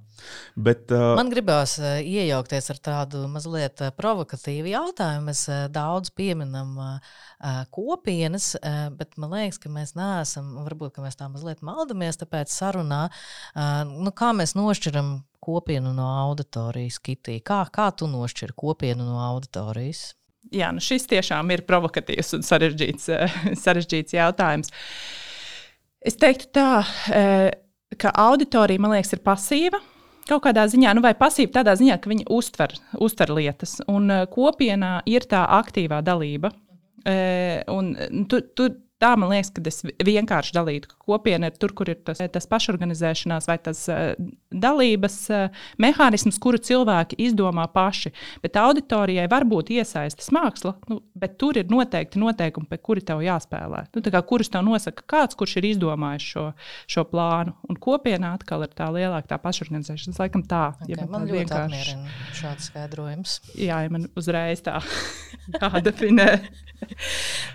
bet. Uh, Man gribās uh, iejaukties ar tādu mazliet uh, provokatīvu jautājumu. Mēs uh, daudz pieminam uh, uh, kopienas, uh, bet man liekas, ka mēs neesam, varbūt ka mēs tā mazliet maldamies, tāpēc sarunā, uh, nu, kā mēs nošķiram kopienu no auditorijas, Kitī. Kā, kā tu nošķiri kopienu no auditorijas? Jā, nu šis tiešām ir provokatīvs un sarežģīts, sarežģīts jautājums. Es teiktu tā. Uh, ka auditorija, man liekas, ir pasīva. Kaut kādā ziņā, nu, vai pasīva tādā ziņā, ka viņi uztver, uztver lietas, un uh, kopienā ir tā aktīvā dalība. Uh, un, tu, tu, tā man liekas, ka es vienkārši dalītu, ka kopiena ir tur, kur ir tas, tas pašorganizēšanās vai tas uh, dalības uh, mehānisms, kuru cilvēki izdomā paši. Bet auditorijai var būt iesaistas māksla, nu, bet tur ir noteikti noteikumi, pie kuri tev jāspēlē. Nu, kā, kurus tev nosaka kāds, kurš ir izdomājis šo, šo plānu. Un kopienā atkal ir tā lielāka tā pašorganizēšana. Tas laikam tā, okay, ja man, man ļoti apmierina šāds skaidrojums. Jā, ja man uzreiz tā jādefinē.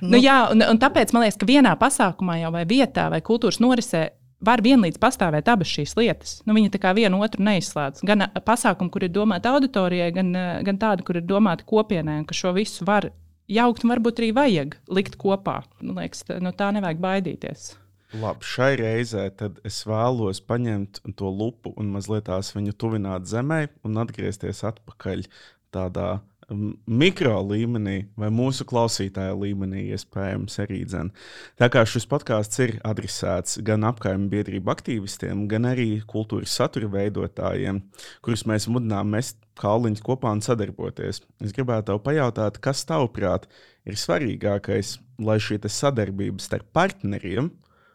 nu, jā, un, un tāpēc man liekas, ka vienā pasākumā jau vai vietā vai kultūras norisē var vienlīdz pastāvēt abas šīs lietas. Nu, viņa tā kā vienu otru neizslēdz. Gan pasākumu, kur ir domāta auditorijai, gan, gan tādu, kur ir domāta kopienai, un ka šo visu var jaukt un varbūt arī vajag likt kopā. Man liekas, no tā nevajag baidīties. Labi, šai reizē es vēlos paņemt to lupu un mazliet tās viņu tuvināt zemē un atgriezties atpakaļ tādā mikro līmenī vai mūsu klausītāja līmenī, iespējams, arī dzen. Tā kā šis podkāsts ir adresēts gan apkaimē biedrību aktīvistiem, gan arī kultūras satura veidotājiem, kurus mēs mudinām mest kauliņus kopā un sadarboties. Es gribētu tev pajautāt, kas tavuprāt ir svarīgākais, lai šī sadarbība starp partneriem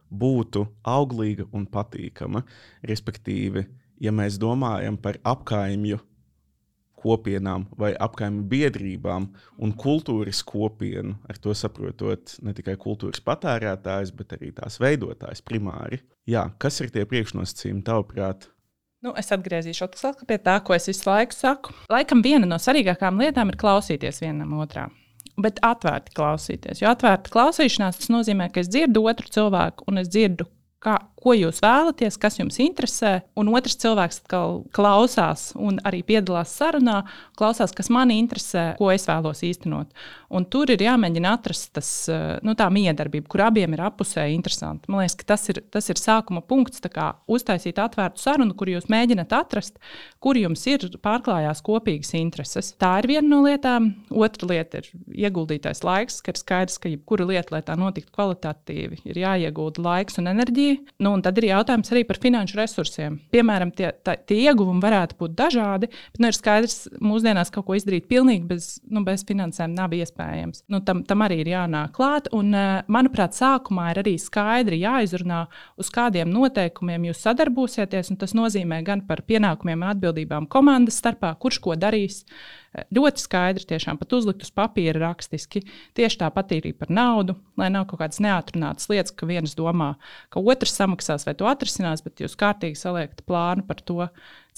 būtu auglīga un patīkama. Respektīvi, ja mēs domājam par apkaimju kopienām vai apkaimē biedrībām un kultūras kopienu, ar to saprotot ne tikai kultūras patērētājs, bet arī tās veidotājs primāri. Jā, kas ir tie priekšnosacījumi tavuprāt? Nu, es atgriezīšos pie tā, ko es visu laiku saku. Laikam viena no svarīgākajām lietām ir klausīties vienam otram. Bet atvērti klausīties. Jo atvērta klausīšanās nozīmē, ka es dzirdu otru cilvēku un es dzirdu, kā, ko jūs vēlaties, kas jums interesē. Un otrs cilvēks klausās un arī piedalās sarunā, klausās, kas man interesē, ko es vēlos īstenot. Un tur ir jāmēģina atrast tas, nu, tā miedarbība, kur abiem ir apusēji interesanti. Man liekas, tas ir, tas ir sākuma punkts, kā uztaisīt atvērtu sarunu, kur jūs mēģināt atrast, kur jums ir pārklājās kopīgas intereses. Tā ir viena no lietām. Otra lieta ir ieguldītais laiks, ka ir skaidrs, ka jebkura lieta, lai tā notiktu kvalitatīvi, ir jāiegulda laiks un enerģija. Nu, un tad ir jautājums arī par finanšu resursiem. Piemēram, tie, tā, tie ieguvumi varētu būt dažādi, bet nu, ir skaidrs, ka mūsdienās kaut ko izdarīt pilnīgi bez, nu, bez finansēm nav iespējams. Nu, tam, tam arī ir jānāk klāt. Un, eh, manuprāt, sākumā ir arī skaidri jāizrunā, uz kādiem noteikumiem jūs sadarbosieties. Tas nozīmē gan par pienākumiem un atbildībām komandas starpā, kurš ko darīs ļoti skaidri, tiešām pat uzlikt uz papīra rakstiski. Tieši tāpat arī par naudu, lai nav kaut kādas neatrunātas lietas, ka viens domā, ka otrs samaksās vai to atrisinās, bet jūs kārtīgi saliekat plānu par to,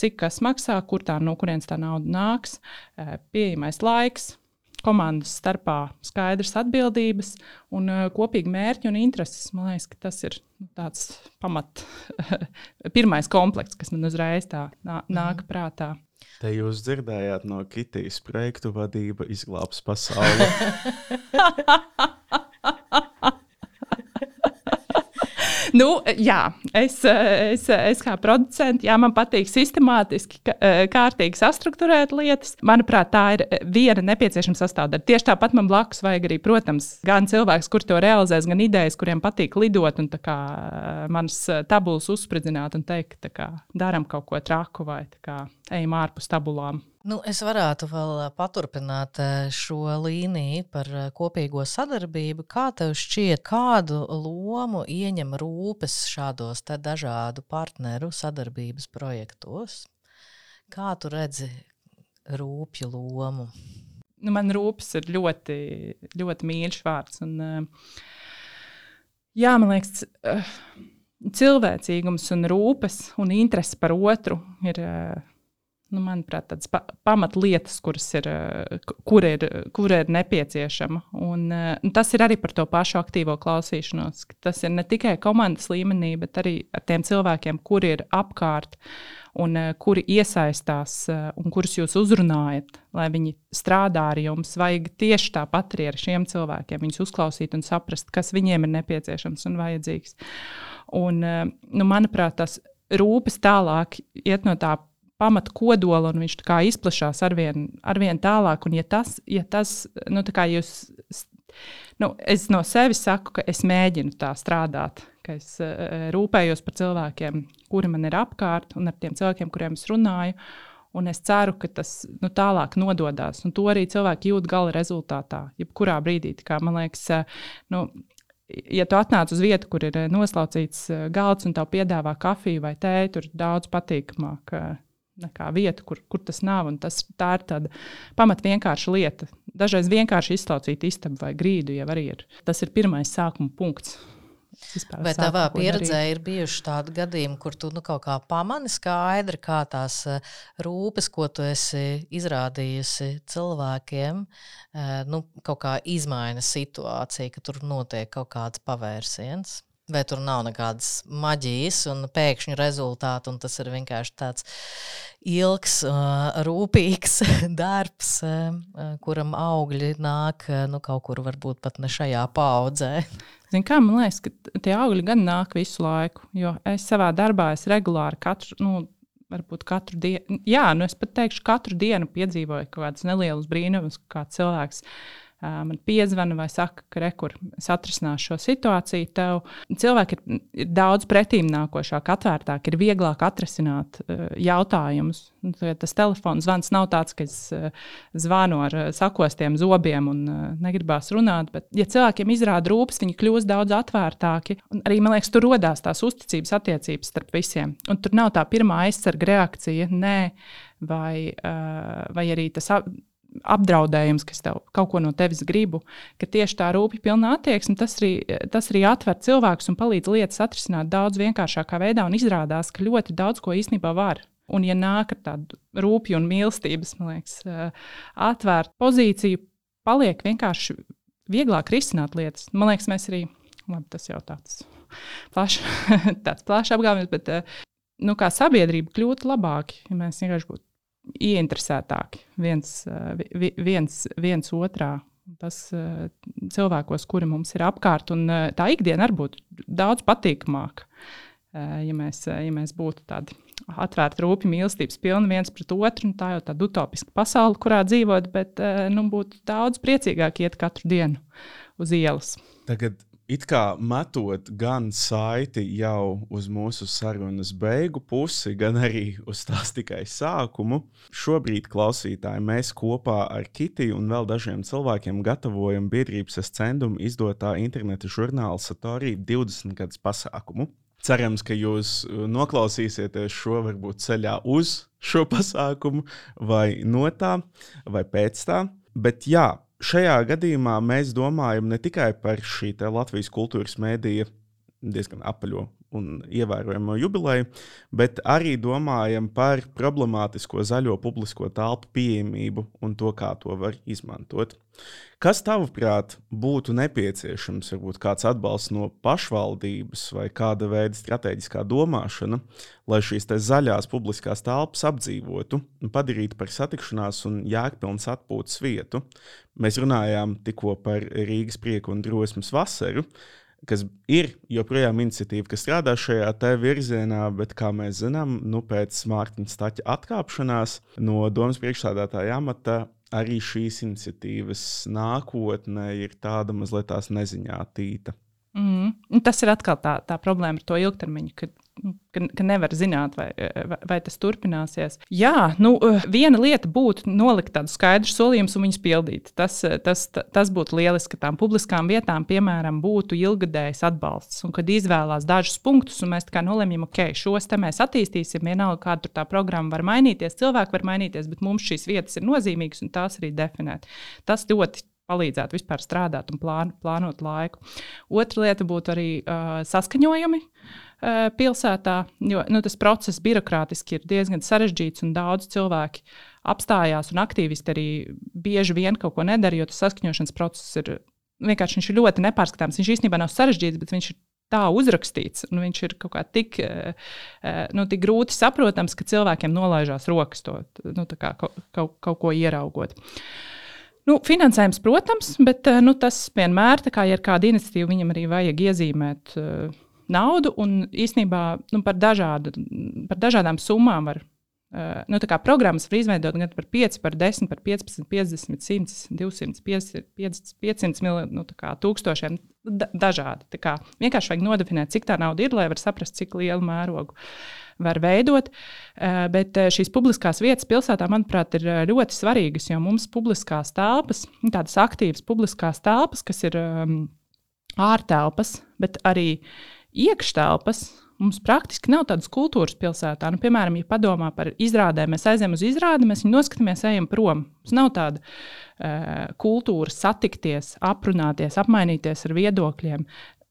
cik kas maksā, kur tā no kurienes tā nauda nāks, eh, pieejamais laiks. Komandas starpā skaidrs atbildības un uh, kopīgi mērķi un intereses. Man liekas, tas ir nu, tāds pamat, pirmais komplekts, kas man uzreiz tā nā, nāk mhm. prātā. Te jūs dzirdējāt no Kitijas projektu vadība izglābs pasauli. nu, jā, es, es, es kā producents, jā, man patīk sistemātiski, kārtīgi sastruktūrēt lietas. Manuprāt, tā ir viena nepieciešama sastāvdaļa. Tieši tāpat man blakus vajag arī, protams, gan cilvēks, kur to realizēs, gan idejas, kuriem patīk lidot un kā, manas tabulas uzspridzināt un teikt, ka darām kaut ko traku vai kā, ejam ārpus tabulām. Nu, es varētu vēl paturpināt šo līniju par kopīgo sadarbību. Kā tev šķiet, kādu lomu ieņem rūpes šādos dažādu partneru sadarbības projektos? Kā tu redzi rūpju lomu? Nu, man rūpes ir ļoti, ļoti mīļš vārds. Un, jā, man liekas, cilvēcīgums un rūpes un interese par otru ir nu, manuprāt, tādas pa pamatlietas, kuras ir, kur ir, kur ir nepieciešama. Un, un tas ir arī par to pašu aktīvo klausīšanos. Tas ir ne tikai komandas līmenī, bet arī ar tiem cilvēkiem, kuri ir apkārt un kuri iesaistās un kurus jūs uzrunājat, lai viņi strādā ar jums. Vajag tieši tāpat arī ar šiem cilvēkiem, viņus uzklausīt un saprast, kas viņiem ir nepieciešams un vajadzīgs. Un, nu, manuprāt, tas rūpes tālāk iet no tā pamata kodola, un viņš izplatās arvien, arvien tālāk. Un, ja tas, ja tas nu, jūs, nu, es no sevis saku, ka es mēģinu tā strādāt, ka es uh, rūpējos par cilvēkiem, kuri man ir apkārt, un ar tiem cilvēkiem, kuriem es runāju. Un es ceru, ka tas nu, tālāk nododas. To arī cilvēki jūt gala rezultātā, jebkurā brīdī. Kā, man liekas, nu, ja tu atnāc uz vietu, kur ir noslaucīts galds un tev piedāvā kafiju vai tēju, tur daudz patīkamāk vieta, kur, kur tas nav. Tas, tā ir tāda pamat vienkārša lieta. Dažreiz vienkārši izslaucīt istabu vai grīdu jau arī ir. Tas ir pirmais sākuma punkts. Vai tavā pieredzē darīt. ir bijuši tādi gadījumi, kur tu nu, kaut kā pamani skaidri, kā tās eh, rūpes, ko tu esi izrādījusi cilvēkiem, eh, nu, kaut kā izmaina situāciju, ka tur notiek kaut kāds pavērsiens? Vai tur nav nekādas maģijas un pēkšņu rezultātu, un tas ir vienkārši tāds ilgs, rūpīgs darbs, kuram augļi nāk nu, kaut kur, varbūt pat ne šajā paudzē. Zin, kā, man liekas, ka tie augļi gan nāk visu laiku. Jo es savā darbā es regulāri katru, nu, varbūt katru dienu, jā, nu es pat teikšu, katru dienu piedzīvoju kaut kādus nelielus brīnumus, kā cilvēks man piezvana vai saka, ka rekur es atrisināšu šo situāciju. Tev cilvēki ir, ir daudz pretīm nākošāk, atvērtāk, ir vieglāk atrisināt jautājumus. Tas telefons zvans nav tāds, ka es zvanu ar sakostiem zobiem un negribās runāt, bet, ja cilvēkiem izrāda rūpes, viņi kļūst daudz atvērtāki. Un arī, man liekas, tur radās tās uzticības attiecības starp visiem. Un tur nav tā pirmā aizsarga reakcija, nē, vai, vai arī tas apdraudējums, ka es tev kaut ko no tevis gribu, ka tieši tā rūpīgi pilna attieksme, tas arī, tas arī atver cilvēkus un palīdz lietas atrisināt daudz vienkāršākā veidā un izrādās, ka ļoti daudz ko īstenībā var. Un, ja nāk ar tādu rūpju un mīlestības, man liekas, atvērtu pozīciju, paliek vienkārši vieglāk risināt lietas. Man liekas, mēs arī, labi, tas jau tāds plašs, tāds plašs apgājums, bet nu, kā sabiedrība kļūtu labāki, ja mēs vienkārši būtu ieinteresētāki viens, eh, viens, viens otrā. Tas eh, cilvēkos, kuri mums ir apkārt, un eh, tā ikdiena arī būtu daudz patīkamāka. Ja mēs, ja mēs būtu tādi atvērti, rūpīgi, mīlestības pilni viens pret otru, tā jau tāda utopiska pasaule, kurā dzīvot, bet nu, būtu daudz priecīgāk iet katru dienu uz ielas. Tagad it kā metot gan saiti jau uz mūsu sarunas beigu pusi, gan arī uz tās tikai sākumu. Šobrīd, klausītāji, mēs kopā ar Kitiju un vēl dažiem cilvēkiem gatavojam biedrības ascendumu izdotā interneta žurnāla Satorī 20 gadus pasākumu. Cerams, ka jūs uh, noklausīsieties šo varbūt ceļā uz šo pasākumu, vai no tā, vai pēc tā. Bet jā, šajā gadījumā mēs domājam ne tikai par šī Latvijas kultūras mēdīja diezgan apaļo un ievērojamo jubileju, bet arī domājam par problemātisko zaļo publisko telpu pieejamību un to, kā to var izmantot. Kas tavuprāt būtu nepieciešams? Varbūt kāds atbalsts no pašvaldības vai kāda veida strateģiskā domāšana, lai šīs zaļās publiskās telpas apdzīvotu un padarītu par satikšanās un jēgpilnas atpūtas vietu. Mēs runājām tikko par Rīgas prieku un drosmes vasaru, kas ir joprojām iniciatīva, kas strādā šajā virzienā, bet, kā mēs zinām, nu, pēc Mārtiņa Stača atkāpšanās no domas priekšstādātāja amata, arī šīs iniciatīvas nākotne ir tāda mazliet tās neziņā tīta. Mm. Tas ir atkal tā, tā problēma ar to ilgtermiņu, kad ka, ka nevar zināt, vai, vai, vai tas turpināsies. Jā, nu, viena lieta būtu nolikt tādu skaidru solījumu un viņus pildīt. Tas, tas, tas būtu lieliski, ka tām publiskām vietām, piemēram, būtu ilgadējs atbalsts. Un kad izvēlās dažus punktus, un mēs nolemjam, ok, šos te mēs attīstīsim, vienalga, kāda tur tā programma var mainīties, cilvēki var mainīties, bet mums šīs vietas ir nozīmīgas un tās arī definēt. Tas ļoti palīdzētu vispār strādāt un plān, plānot laiku. Otra lieta būtu arī uh, saskaņojumi. Uh, pilsētā, jo nu, tas process birokrātiski ir diezgan sarežģīts un daudz cilvēku apstājās, un aktīvisti arī bieži vien kaut ko nedara, jo tas saskaņošanas process ir vienkārši ir ļoti nepārskatāms. Viņš īstenībā nav sarežģīts, bet viņš ir tā uzrakstīts, un viņš ir kaut kā tik, eh, eh, nu, tik grūti saprotams, ka cilvēkiem nolaižās rokas to nu, kā, kaut, kaut, kaut ko ieraugot. Nu, finansējums, protams, bet nu, tas vienmēr, kā ja ir kāda iniciatīva, viņam arī vajag iezīmēt. Uh, naudu, un īsnībā nu, par, dažādu, par dažādām summām var. Uh, nu, programmas var izveidot gan par 5, par 10, par 15, 50, 100, 200, 500, 500 miljonu, nu, tūkstošiem. Da, dažādi. Kā, vienkārši vajag nodefinēt, cik tā nauda ir, lai var saprast, cik lielu mērogu var veidot. Uh, bet šīs publiskās vietas pilsētā, manuprāt, ir ļoti svarīgas, jo mums publiskās telpas, tādas aktīvas publiskās telpas, kas ir um, ārtelpas, bet arī iekštelpas. Mums praktiski nav tādas kultūras pilsētā. Nu, piemēram, ja padomā par izrādēm, mēs aizējām uz izrādi, mēs viņu noskatāmies, ejam prom. Mums nav tāda uh, kultūra satikties, aprunāties, apmainīties ar viedokļiem,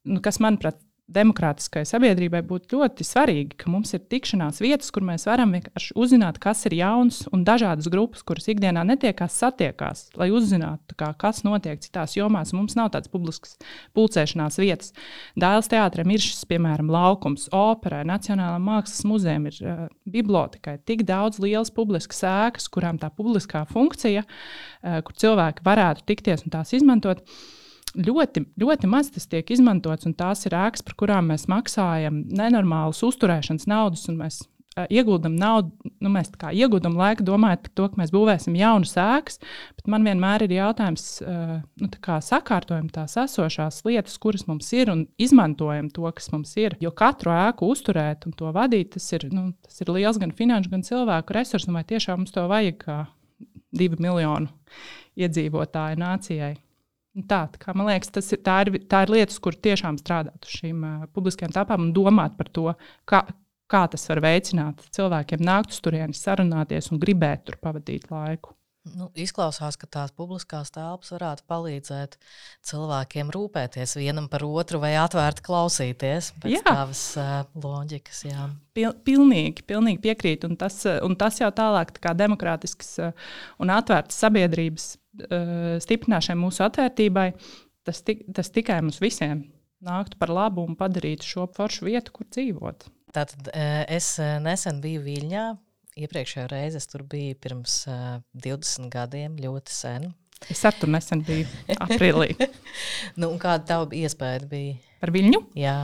nu, kas, manuprāt, demokrātiskai sabiedrībai būtu ļoti svarīgi, ka mums ir tikšanās vietas, kur mēs varam vienkārši uzzināt, kas ir jauns, un dažādas grupas, kuras ikdienā netiekās, satiekās, lai uzzinātu, kā, kas notiek citās jomās. Mums nav tādas publiskas pulcēšanās vietas. Dēls teātrim ir šis, piemēram, laukums, operai, Nacionālajā mākslas muzejam, ir uh, bibliotekai tik daudz lielas publiskas ēkas, kurām tā publiskā funkcija, uh, kur cilvēki varētu tikties un tās izmantot. Uh, ļoti, ļoti maz tas tiek izmantots, un tās ir ēkas, par kurām mēs maksājam nenormālus uzturēšanas naudas, mēs uh, ieguldam naudu, nu, mēs ieguldam laiku domājot par to, ka mēs būvēsim jaunas ēkas, man vienmēr ir jautājums, uh, nu, kā sakārtojam tās esošās lietas, kuras mums ir, un izmantojam to, kas mums ir. Jo katru ēku uzturēt un to vadīt, tas ir, nu, tas ir liels gan finanšu, gan cilvēku resursu, vai tiešām mums to vajag kā divu miljonu iedzīvotāju nācijai. Tā, tā man liekas, tas ir, tā ir, tā ir lietas, kur tiešām strādāt uz šīm uh, publiskajām tāpām un domāt par to, kā, kā tas var veicināt cilvēkiem nākt uz turieni, sarunāties un gribēt tur pavadīt laiku. Nu, izklausās, ka tās publiskās telpas varētu palīdzēt cilvēkiem rūpēties vienam par otru vai atvērti klausīties pēc jā. tavas uh, loģikas. Jā. Pil, pilnīgi, pilnīgi piekrītu. Un tas, un tas jau tālāk tā kā demokrātisks uh, un atvērts sabiedrības stiprināšanai, mūsu atvērtībai, tas, tik, tas tikai mums visiem nāktu par labu un padarītu šo foršu vietu, kur dzīvot. Tātad es nesen biju Viļņā. Iepriekšējā reize es tur biju pirms uh, 20 gadiem, ļoti sen. Es ar tur nesen biju aprīlī. nu, kāda tava iespēja bija? Par Viļņu? Jā.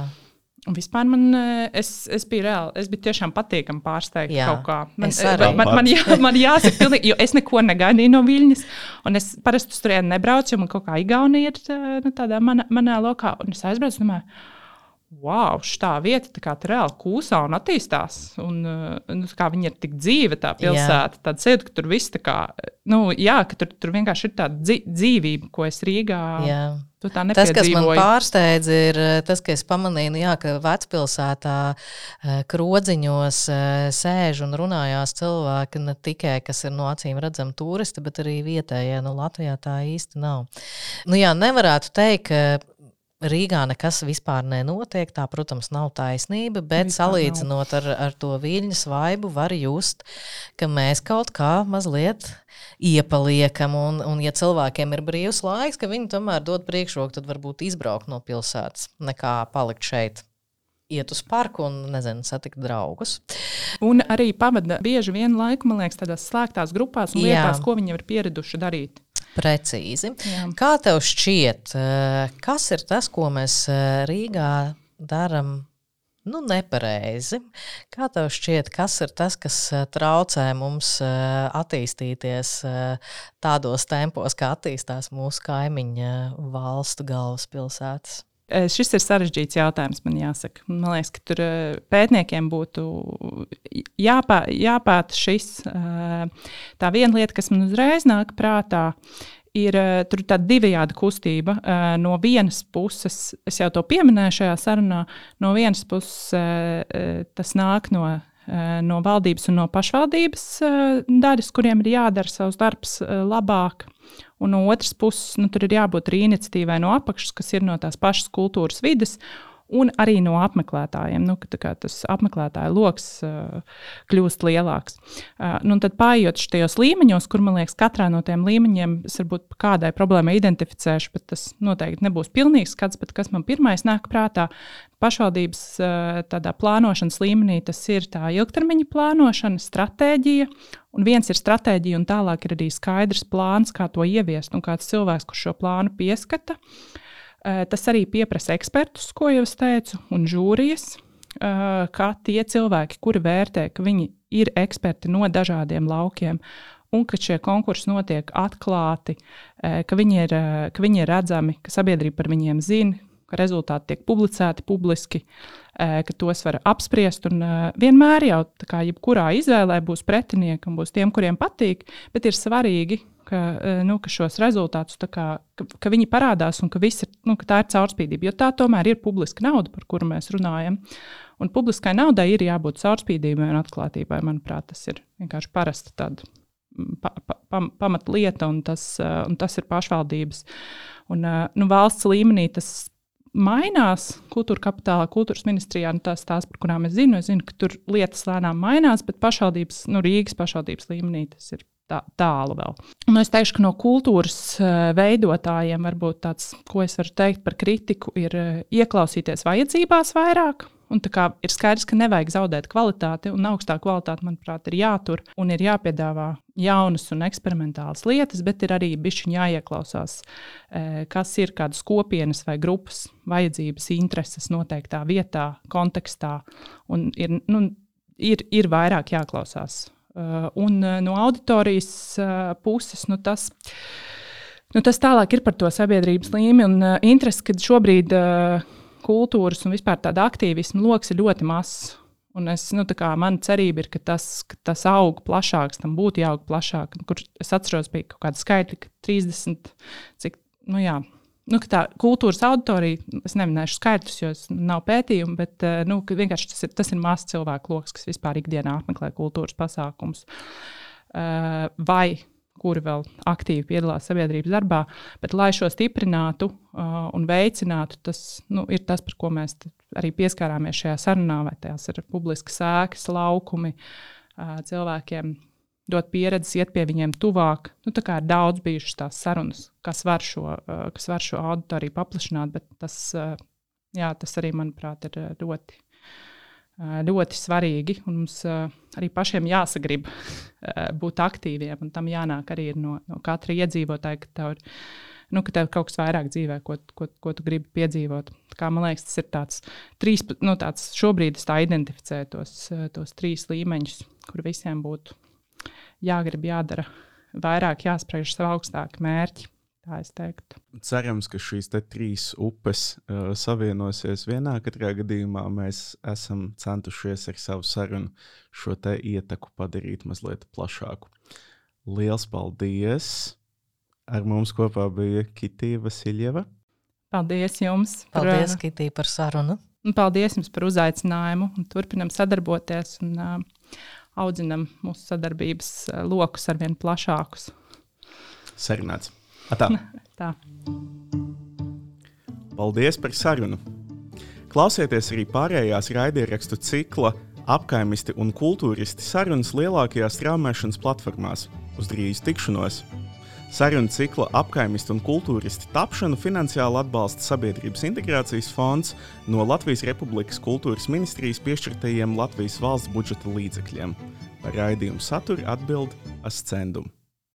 Un vispār man, eh, es, es biju reāli, es biju tiešām patīkami pārsteigts Jā, kaut kā. Man, es arī. man, man, jā, man jāsaka, pilnīgi, jo es neko negaidīju no Viļņas, un es parasti turieni nebraucu, jo man kaut kā Igaunija ir eh, nu, tādā manā, manā lokā, un es aizbraucu, domāju, wow, šī vieta tā kā reāli kūsā un attīstās. Un, eh, nu, viņa ir tik dzīva, tā pilsēta. Tad sajūta, ka tur viss tā kā, nu, jā, ka tur, tur vienkārši ir tāda dzīvība, ko es Rīgā. Jā. Tas, kas man pārsteidz, ir eh, tas, ka es pamanīju, nu jā, ka vecpilsētā eh, krodziņos sēž un runājās cilvēki ne tikai, kas ir no acīm redzami turisti, bet arī vietējie. Nu, Latvijā tā īsti nav. Nu, jā, nevarētu teikt, ka Rīgā nekas vispār nenotiek. Tā, protams, nav taisnība, bet vispār salīdzinot ar, ar to viļņas vaibu, var just, ka mēs kaut kā mazliet iepaliekam. Un, un ja cilvēkiem ir brīvs laiks, ka viņi tomēr dod priekšroku, tad varbūt izbraukt no pilsētas, nekā palikt šeit iet uz parku un, nezinu, satikt draugus. Un arī pavada bieži vienu laiku, man liekas, tādās slēgtās grupās un lietās, Jā. ko viņi ir pieraduši darīt. Precīzi. Jā. Kā tev šķiet, eh, kas ir tas, ko mēs eh, Rīgā darām? Nu, nepareizi. Kā tev šķiet, kas ir tas, kas eh, traucē mums attīstīties tādos tempos, kā attīstās mūsu kaimiņu valstu galvaspilsētas? Šis ir sarežģīts jautājums, man jāsaka. Man liekas, ka tur pētniekiem būtu jāpā, jāpēta šis. Tā viena lieta, kas man uzreiz nāk prātā, ir tāda divējāda kustība. No vienas puses, es jau to pieminēju šajā sarunā, no vienas puses tas nāk no no valdības un no pašvaldības daļas, kuriem ir jādara savs darbs labāk. Un no otras puses, nu, tur ir jābūt arī iniciatīvai no apakšas, kas ir no tās pašas kultūras vidas un arī no apmeklētājiem. Nu, tas apmeklētāju lokus uh, kļūst lielāks. Uh, nu, tad pārējot šajos līmeņos, kur man liekas, katrā no tiem līmeņiem es varbūt kādai problēmai identificēšu, bet tas noteikti nebūs pilnīgs skats. Kas man pirmais nāk prātā, pašvaldības uh, tādā plānošanas līmenī, tas ir tā ilgtermiņa plānošana, stratēģija. Un viens ir stratēģija, un tālāk ir arī skaidrs plāns, kā to ieviest, un kāds cilvēks, kurš šo plānu pieskata. Uh, tas arī pieprasa ekspertus, ko jau es teicu, un žūrijas, eh, kā tie cilvēki, kuri vērtē, ka viņi ir eksperti no dažādiem laukiem, un ka šie konkursi notiek atklāti, eh, ka viņi ir, ka viņi ir redzami, ka sabiedrība par viņiem zina, ka rezultāti tiek publicēti publiski, ka tos var apspriest. Un vienmēr jau kā jebkurā izvēlē būs pretinieki un būs tiem, kuriem patīk, bet ir svarīgi, ka, nu, ka šos rezultātus kā, ka, ka viņi parādās un ka, ir, nu, ka tā ir caurspīdība. Jo tā tomēr ir publiska nauda, par kuru mēs runājam. Un publiskai naudai ir jābūt caurspīdībai un atklātībai. Manuprāt, tas ir vienkārši parasta tāda pa, pa, pamatlieta, un tas, un tas ir pašvaldības. Un, nu, valsts līmenī tas mainās kultūra kapitālā, kultūras ministrijā, nu, tās, tās, par kurām es zinu, es zinu, ka tur lietas lēnām mainās, bet pašvaldības, nu, Rīgas pašvaldības līmenī tas ir tā, tālu vēl. Un es teikšu, ka no kultūras veidotājiem varbūt tāds, ko es varu teikt par kritiku, ir ieklausīties vajadzībās vairāk Un ir skaidrs, ka nevajag zaudēt kvalitāti, un augstā kvalitāte, manuprāt, ir jātur un ir jāpiedāvā jaunas un eksperimentālas lietas, bet ir arī bišķiņā jāieklausās, e, kas ir kādas kopienas vai grupas vajadzības, intereses noteiktā vietā, kontekstā. Un ir, nu, ir, ir vairāk jāklausās. E, un e, no auditorijas puses nu, tas. Nu, tas tālāk ir par to sabiedrības līmeni un uh, interesi, kad šobrīd uh, kultūras un vispār tāda aktīvisma lokus ir ļoti mazs. Un es, nu, kā, man cerība ir, ka tas, ka tas aug plašāks, tam būtu jāaug plašāk. Kur es atceros, bija kaut kāda skaitļa, ka 30, cik, nu jā, nu, tā kultūras auditorija, es neminēšu skaitļus, jo nav pētījumu, bet eh, nu, vienkārši tas ir, tas ir mazs cilvēku lokus, kas vispār ikdienā apmeklē kultūras pasākumus. Uh, vai kuri vēl aktīvi piedalās sabiedrības darbā. Bet, lai šo stiprinātu uh, un veicinātu, tas nu, ir tas, par ko mēs arī pieskārāmies šajā sarunā, vai tās ir publiskas ēkas, laukumi uh, cilvēkiem. Dot pieredzi, iet pie viņiem tuvāk. Nu, tā kā ir daudz bijušas tās sarunas, kas var šo, uh, kas var šo auditoriju paplašināt, bet tas, uh, jā, tas arī, manuprāt, ir uh, ļoti ļoti svarīgi. Mums arī pašiem jāsagrib būt aktīviem, un tam jānāk arī no, no katra iedzīvotāja, ka tev, nu, ka tev kaut kas vairāk dzīvē, ko, ko, ko tu gribi piedzīvot. Kā, man liekas, tas ir tāds, trīs, nu, tāds šobrīd es tā identificēju tos, tos trīs līmeņus, kur visiem būtu jāgrib, jādara vairāk, jāspriež sev augstāki mērķi. Tā es teiktu. Cerams, ka šīs trīs upes uh, savienosies vienā. Katrā gadījumā mēs esam centušies ar savu sarunu šo ieteku padarīt mazliet plašāku. Lielas paldies! Ar mums kopā bija Kitija Vasiljeva. Paldies jums! Paldies, par, Kitija, par sarunu! Paldies jums par uzaicinājumu. Turpinam sadarboties un uh, audzinam mūsu sadarbības uh, lokus ar vien plašākus. Sarunāts! Atā. Tā. Paldies par sarunu! Klausieties arī pārējās raidierakstu cikla apkaimisti un kultūristi sarunas lielākajās straumēšanas platformās. Uz drīz tikšanos! Sarunu cikla apkaimisti un kultūristi tapšanu finansiāli atbalsta Sabiedrības integrācijas fonds no Latvijas Republikas kultūras ministrijas piešķirtajiem Latvijas valsts budžeta līdzekļiem. Par raidījumu saturu atbild Ascendum.